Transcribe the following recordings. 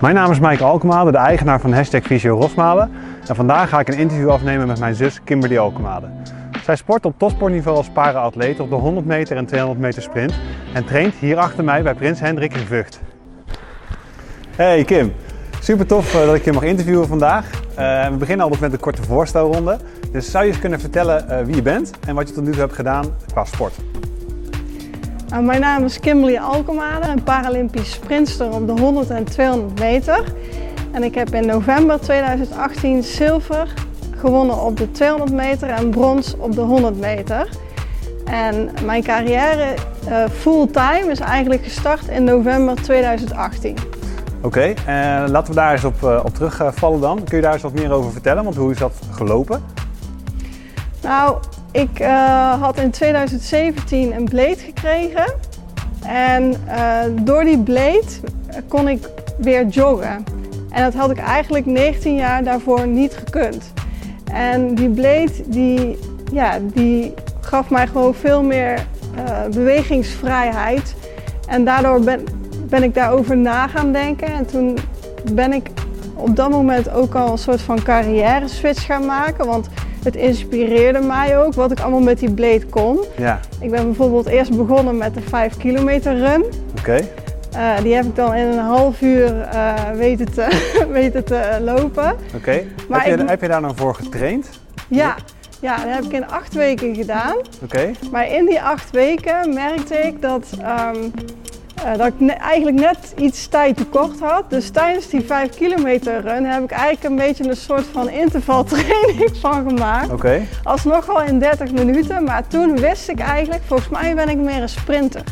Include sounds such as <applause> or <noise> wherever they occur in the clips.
Mijn naam is Mike Alkemade, de eigenaar van hashtag Visio Rosmalen. En vandaag ga ik een interview afnemen met mijn zus Kimberly Alkemade. Zij sport op topsportniveau als para-atleet op de 100 meter en 200 meter sprint. En traint hier achter mij bij Prins Hendrik in Vught. Hey Kim, super tof eh, dat ik je mag interviewen vandaag. Uh, we beginnen altijd met een korte voorstelronde. Dus zou je eens kunnen vertellen uh, wie je bent en wat je tot nu toe hebt gedaan qua sport? Nou, mijn naam is Kimberly Alkemade, een Paralympisch sprinter op de 100 en 200 meter. En ik heb in november 2018 zilver gewonnen op de 200 meter en brons op de 100 meter. En mijn carrière uh, fulltime is eigenlijk gestart in november 2018. Oké, okay, uh, laten we daar eens op, uh, op terugvallen dan. Kun je daar eens wat meer over vertellen? Want hoe is dat gelopen? Nou, ik uh, had in 2017 een bleed gekregen. En uh, door die bleed kon ik weer joggen. En dat had ik eigenlijk 19 jaar daarvoor niet gekund. En die bleed die, ja, die gaf mij gewoon veel meer uh, bewegingsvrijheid. En daardoor ben, ben ik daarover na gaan denken. En toen ben ik op dat moment ook al een soort van carrière switch gaan maken. Want het inspireerde mij ook wat ik allemaal met die blade kon. Ja. Ik ben bijvoorbeeld eerst begonnen met de 5 kilometer run. Oké. Okay. Uh, die heb ik dan in een half uur uh, weten, te, <laughs> weten te lopen. Oké. Okay. Heb, je, heb je daar dan voor getraind? Ja. Ja, dat heb ik in acht weken gedaan. Oké. Okay. Maar in die acht weken merkte ik dat um, uh, dat ik ne eigenlijk net iets tijd tekort had. Dus tijdens die 5 kilometer run heb ik eigenlijk een beetje een soort van intervaltraining <laughs> van gemaakt. Oké. Okay. Alsnog wel in 30 minuten, maar toen wist ik eigenlijk, volgens mij ben ik meer een sprinter.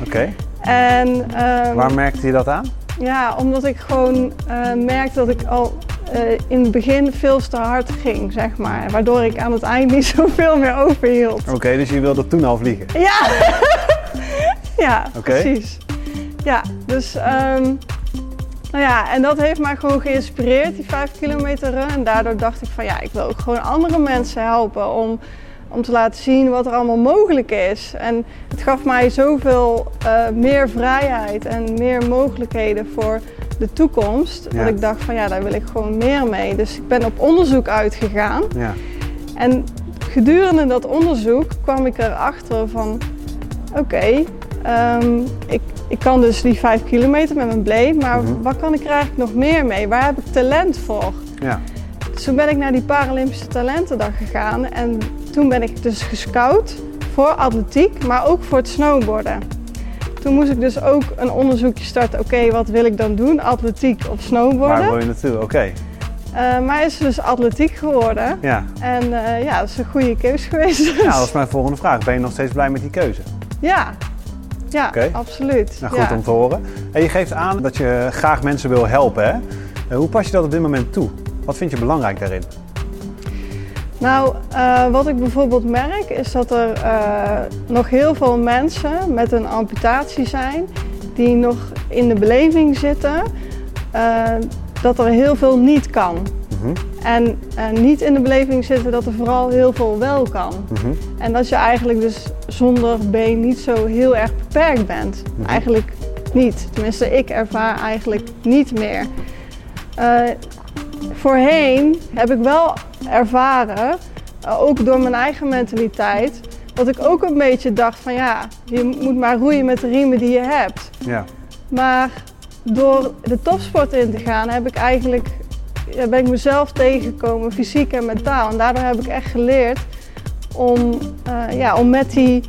Oké. Okay. En um, waar merkte je dat aan? Ja, omdat ik gewoon uh, merkte dat ik al uh, in het begin veel te hard ging, zeg maar. Waardoor ik aan het eind niet <laughs> zoveel meer overhield. Oké, okay, dus je wilde toen al vliegen? Ja! <laughs> ja, okay. precies. Ja, dus um, nou ja, en dat heeft mij gewoon geïnspireerd, die 5 kilometer run. En daardoor dacht ik van ja, ik wil ook gewoon andere mensen helpen om, om te laten zien wat er allemaal mogelijk is. En het gaf mij zoveel uh, meer vrijheid en meer mogelijkheden voor de toekomst. Ja. Dat ik dacht van ja, daar wil ik gewoon meer mee. Dus ik ben op onderzoek uitgegaan. Ja. En gedurende dat onderzoek kwam ik erachter van oké, okay, um, ik, ik kan dus die 5 kilometer met mijn blade, maar mm -hmm. wat kan ik er eigenlijk nog meer mee? Waar heb ik talent voor? Ja. Dus toen ben ik naar die Paralympische Talentendag gegaan en toen ben ik dus gescout voor atletiek, maar ook voor het snowboarden. Toen moest ik dus ook een onderzoekje starten. Oké, okay, wat wil ik dan doen? Atletiek of snowboarden? Waar wil je naartoe? Oké. Okay. Uh, maar is dus atletiek geworden. Ja. En uh, ja, dat is een goede keuze geweest. Dus. Ja, dat is mijn volgende vraag. Ben je nog steeds blij met die keuze? Ja, ja, okay. absoluut. Nou, goed ja. om te horen. En je geeft aan dat je graag mensen wil helpen. Hè? Uh, hoe pas je dat op dit moment toe? Wat vind je belangrijk daarin? Nou, uh, wat ik bijvoorbeeld merk is dat er uh, nog heel veel mensen met een amputatie zijn die nog in de beleving zitten dat er heel veel niet kan. Mm -hmm. En niet in de beleving zitten dat er vooral heel veel wel kan. Mm -hmm. En dat je eigenlijk dus zonder been niet zo heel erg beperkt bent. Mm -hmm. Eigenlijk niet. Tenminste, ik ervaar eigenlijk niet meer. Uh, voorheen heb ik wel ervaren, uh, ook door mijn eigen mentaliteit, dat ik ook een beetje dacht van ja, je moet maar roeien met de riemen die je hebt. Ja. Maar door de topsport in te gaan heb ik eigenlijk ja, ben ik mezelf tegengekomen, fysiek en mentaal. En daardoor heb ik echt geleerd om, uh, ja, om, met die,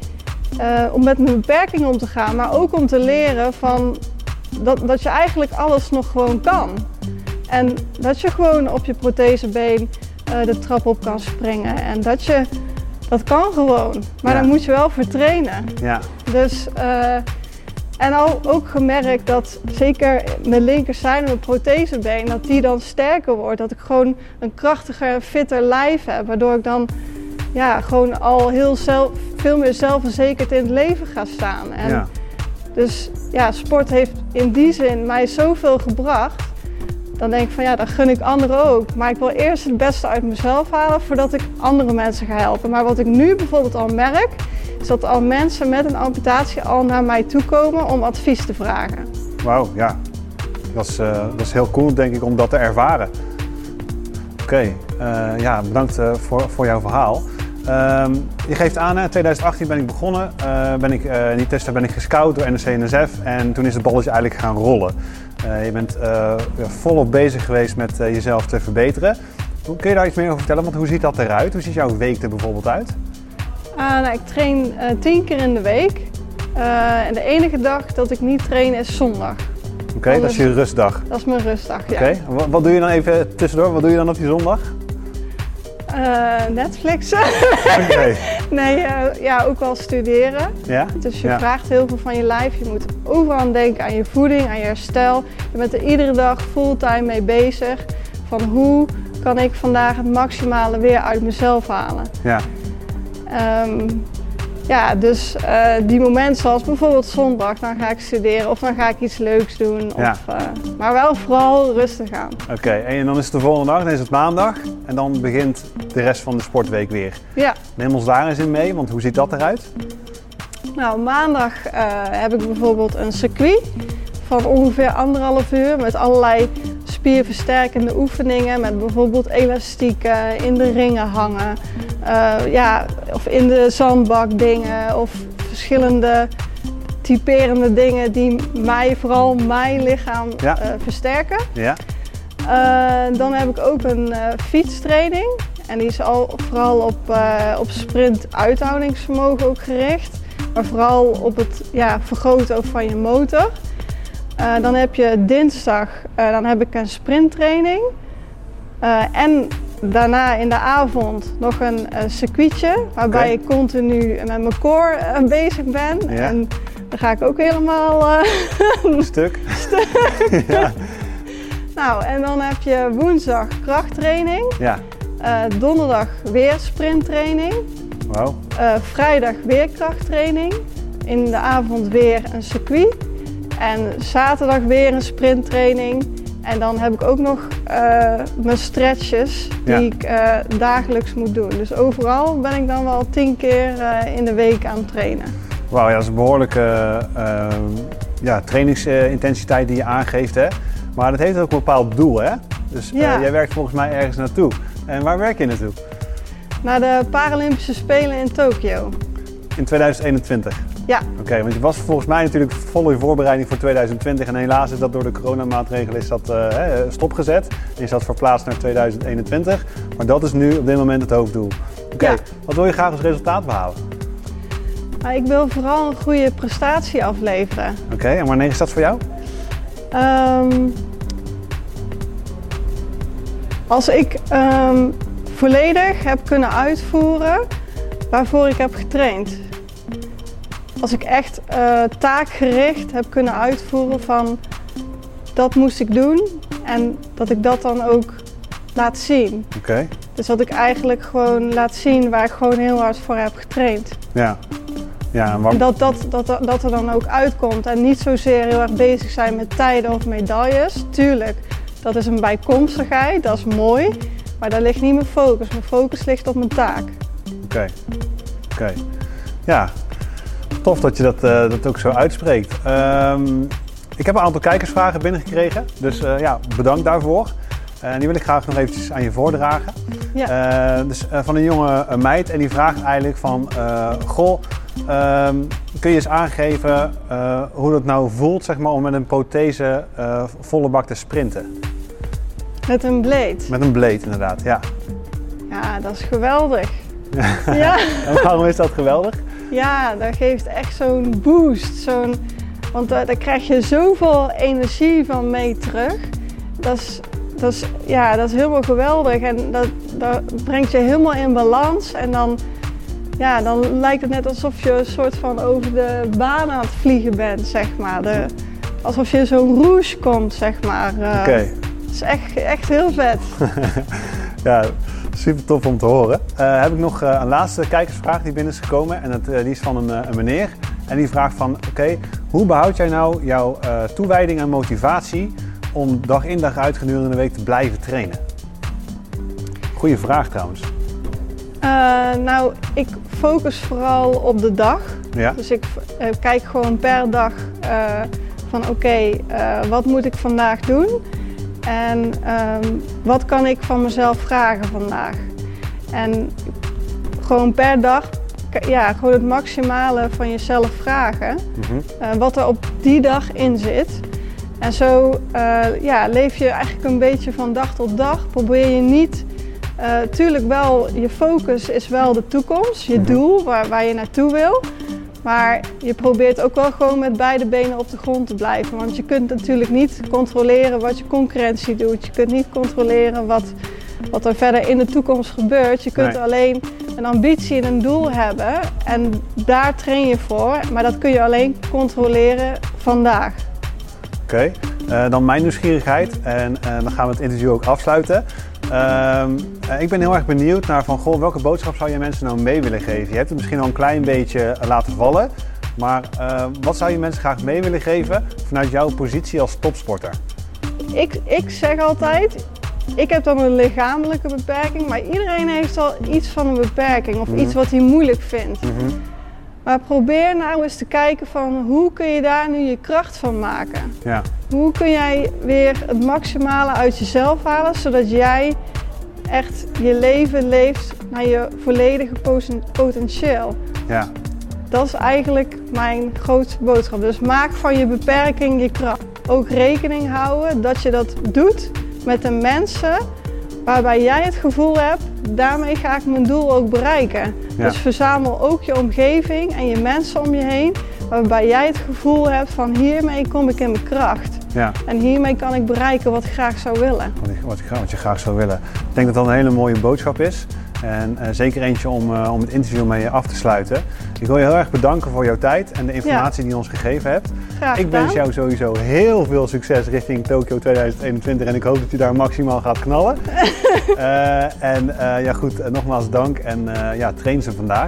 uh, om met mijn beperkingen om te gaan. Maar ook om te leren van dat, dat je eigenlijk alles nog gewoon kan. En dat je gewoon op je prothesebeen uh, de trap op kan springen. En dat je, dat kan gewoon. Maar Ja. dan moet je wel voor trainen. Ja. Dus, en al ook gemerkt dat zeker mijn linkerzijde, mijn prothesebeen, dat die dan sterker wordt. Dat ik gewoon een krachtiger, fitter lijf heb. Waardoor ik dan ja, gewoon al heel zelf, veel meer zelfverzekerd in het leven ga staan. En Ja. Dus ja, sport heeft in die zin mij zoveel gebracht. Dan denk ik van ja, dat gun ik anderen ook. Maar ik wil eerst het beste uit mezelf halen voordat ik andere mensen ga helpen. Maar wat ik nu bijvoorbeeld al merk, is dat al mensen met een amputatie al naar mij toe komen om advies te vragen. Wauw, ja. Dat is, is heel cool denk ik om dat te ervaren. Oké, ja, bedankt voor, voor jouw verhaal. Ehm, je geeft aan, in 2018 ben ik begonnen. Ben ik, in die testen ben ik gescout door NRC-NSF en toen is het balletje eigenlijk gaan rollen. Je bent volop bezig geweest met jezelf te verbeteren. Kun je daar iets meer over vertellen? Want hoe ziet dat eruit? Hoe ziet jouw week er bijvoorbeeld uit? Nou, ik train tien keer in de week. en de enige dag dat ik niet train is zondag. Oké, dat is je rustdag? Dat is mijn rustdag, ja. Oké, wat, wat doe je dan even tussendoor? Wat doe je dan op die zondag? Uh, Netflixen. <laughs> nee, uh, ja, ook wel studeren. Ja? Dus je vraagt heel veel van je lijf. Je moet overal aan denken aan je voeding, aan je herstel. Je bent er iedere dag fulltime mee bezig. Van hoe kan ik vandaag het maximale weer uit mezelf halen. Ja. Um, ja, dus uh, die momenten zoals bijvoorbeeld zondag, dan ga ik studeren of dan ga ik iets leuks doen. Of, uh, maar wel vooral rustig aan. Oké, en dan is het de volgende dag, dan is het maandag en dan begint de rest van de sportweek weer. Ja. Neem ons daar eens in mee, want hoe ziet dat eruit? Nou, maandag uh, heb ik bijvoorbeeld een circuit van ongeveer anderhalf uur met allerlei spierversterkende oefeningen. Met bijvoorbeeld elastieken, in de ringen hangen. Uh, ja, of in de zandbak dingen of verschillende typerende dingen die mij, vooral mijn lichaam uh, versterken. Ja. Uh, dan heb ik ook een fietstraining. En die is al, vooral op, op sprint-uithoudingsvermogen ook gericht. Maar vooral op het ja, vergroten ook van je motor. Uh, dan heb je dinsdag, uh, dan heb ik een sprinttraining. Uh, en daarna in de avond nog een circuitje waarbij okay. ik continu met mijn core bezig ben. Ja. En dan ga ik ook helemaal <laughs> stuk. stuk. <laughs> ja. Nou, en dan heb je woensdag krachttraining. Ja. donderdag weer sprinttraining. Wow. vrijdag weer krachttraining. In de avond weer een circuit. En zaterdag weer een sprinttraining. En dan heb ik ook nog uh, mijn stretches die ik uh, dagelijks moet doen. Dus overal ben ik dan wel tien keer uh, in de week aan het trainen. Wauw, ja, dat is een behoorlijke ja, trainingsintensiteit die je aangeeft. Hè? Maar dat heeft ook een bepaald doel. Hè? Dus jij werkt volgens mij ergens naartoe. En waar werk je naartoe? Naar de Paralympische Spelen in Tokio. In 2021? Ja. Oké, want je was volgens mij natuurlijk vol in voorbereiding voor 2020 en helaas is dat door de coronamaatregelen is dat, uh, stopgezet. Is dat verplaatst naar 2021. Maar dat is nu op dit moment het hoofddoel. Oké, wat wil je graag als resultaat behalen? Nou, ik wil vooral een goede prestatie afleveren. Oké, en wanneer is dat voor jou? Um, als ik um, volledig heb kunnen uitvoeren waarvoor ik heb getraind als ik echt uh, taakgericht heb kunnen uitvoeren van dat moest ik doen en dat ik dat dan ook laat zien. Oké. Dus dat ik eigenlijk gewoon laat zien waar ik gewoon heel hard voor heb getraind. Ja. Ja, en, en dat, dat, dat, dat er dan ook uitkomt en niet zozeer heel erg bezig zijn met tijden of medailles. Tuurlijk, dat is een bijkomstigheid, dat is mooi, maar daar ligt niet mijn focus. Mijn focus ligt op mijn taak. Oké, oké. Ja, tof dat je dat, uh, dat ook zo uitspreekt. Um, ik heb een aantal kijkersvragen binnengekregen, dus uh, ja, bedankt daarvoor. En uh, die wil ik graag nog eventjes aan je voordragen. Ja. dus van een jonge meid en die vraagt eigenlijk van... Goh, um, kun je eens aangeven hoe dat nou voelt zeg maar, om met een prothese volle bak te sprinten? Met een blade? Met een blade inderdaad, ja. Ja, dat is geweldig. <laughs> ja. en waarom is dat geweldig? Ja, dat geeft echt zo'n boost. Zo'n, want daar, daar krijg je zoveel energie van mee terug. Dat is, dat is, ja, dat is helemaal geweldig. En dat, dat brengt je helemaal in balans. En dan, ja, dan lijkt het net alsof je een soort van over de baan aan het vliegen bent, zeg maar. De, alsof je zo'n rouge komt, zeg maar. Uh, Oké. Okay. Het is echt, echt heel vet. <laughs> ja, Super tof om te horen. Uh, heb ik nog uh, een laatste kijkersvraag die binnen is gekomen. En dat, uh, die is van een, een, meneer. En die vraagt van, oké, hoe behoud jij nou jouw toewijding en motivatie om dag in dag uit gedurende de week te blijven trainen? Goeie vraag trouwens. nou, ik focus vooral op de dag. Ja? Dus ik kijk gewoon per dag van oké, eh, wat moet ik vandaag doen? En ehm, wat kan ik van mezelf vragen vandaag? En gewoon per dag ja, gewoon het maximale van jezelf vragen. uh, wat er op die dag in zit. En zo uh, ja, leef je eigenlijk een beetje van dag tot dag. Probeer je niet, uh, tuurlijk wel, je focus is wel de toekomst, je mhm. doel waar, waar je naartoe wil. Maar je probeert ook wel gewoon met beide benen op de grond te blijven. Want je kunt natuurlijk niet controleren wat je concurrentie doet. Je kunt niet controleren wat, wat er verder in de toekomst gebeurt. Je kunt alleen een ambitie en een doel hebben en daar train je voor. Maar dat kun je alleen controleren vandaag. Oké, eh, dan mijn nieuwsgierigheid en uh, dan gaan we het interview ook afsluiten. Uh, ik ben heel erg benieuwd naar van, goh, welke boodschap zou je mensen nou mee willen geven? Je hebt het misschien al een klein beetje laten vallen, maar wat zou je mensen graag mee willen geven vanuit jouw positie als topsporter? Ik, ik zeg altijd, ik heb dan een lichamelijke beperking, maar iedereen heeft al iets van een beperking of mhm. iets wat hij moeilijk vindt. Mhm. Maar probeer nou eens te kijken van hoe kun je daar nu je kracht van maken. Ja. Hoe kun jij weer het maximale uit jezelf halen, zodat jij echt je leven leeft naar je volledige potentieel. Ja. Dat is eigenlijk mijn grootste boodschap. Dus maak van je beperking je kracht. Ook rekening houden dat je dat doet met de mensen waarbij jij het gevoel hebt, daarmee ga ik mijn doel ook bereiken. Dus verzamel ook je omgeving en je mensen om je heen, waarbij jij het gevoel hebt van hiermee kom ik in mijn kracht. Ja. En hiermee kan ik bereiken wat ik graag zou willen. Wat, ik, wat je graag zou willen. Ik denk dat dat een hele mooie boodschap is. En uh, zeker eentje om, uh, om het interview mee af te sluiten. Ik wil je heel erg bedanken voor jouw tijd en de informatie die je ons gegeven hebt. Graag ik wens jou sowieso heel veel succes richting Tokio 2021 en ik hoop dat je daar maximaal gaat knallen. uh, <laughs> en ja goed, nogmaals dank en ja, train ze vandaag.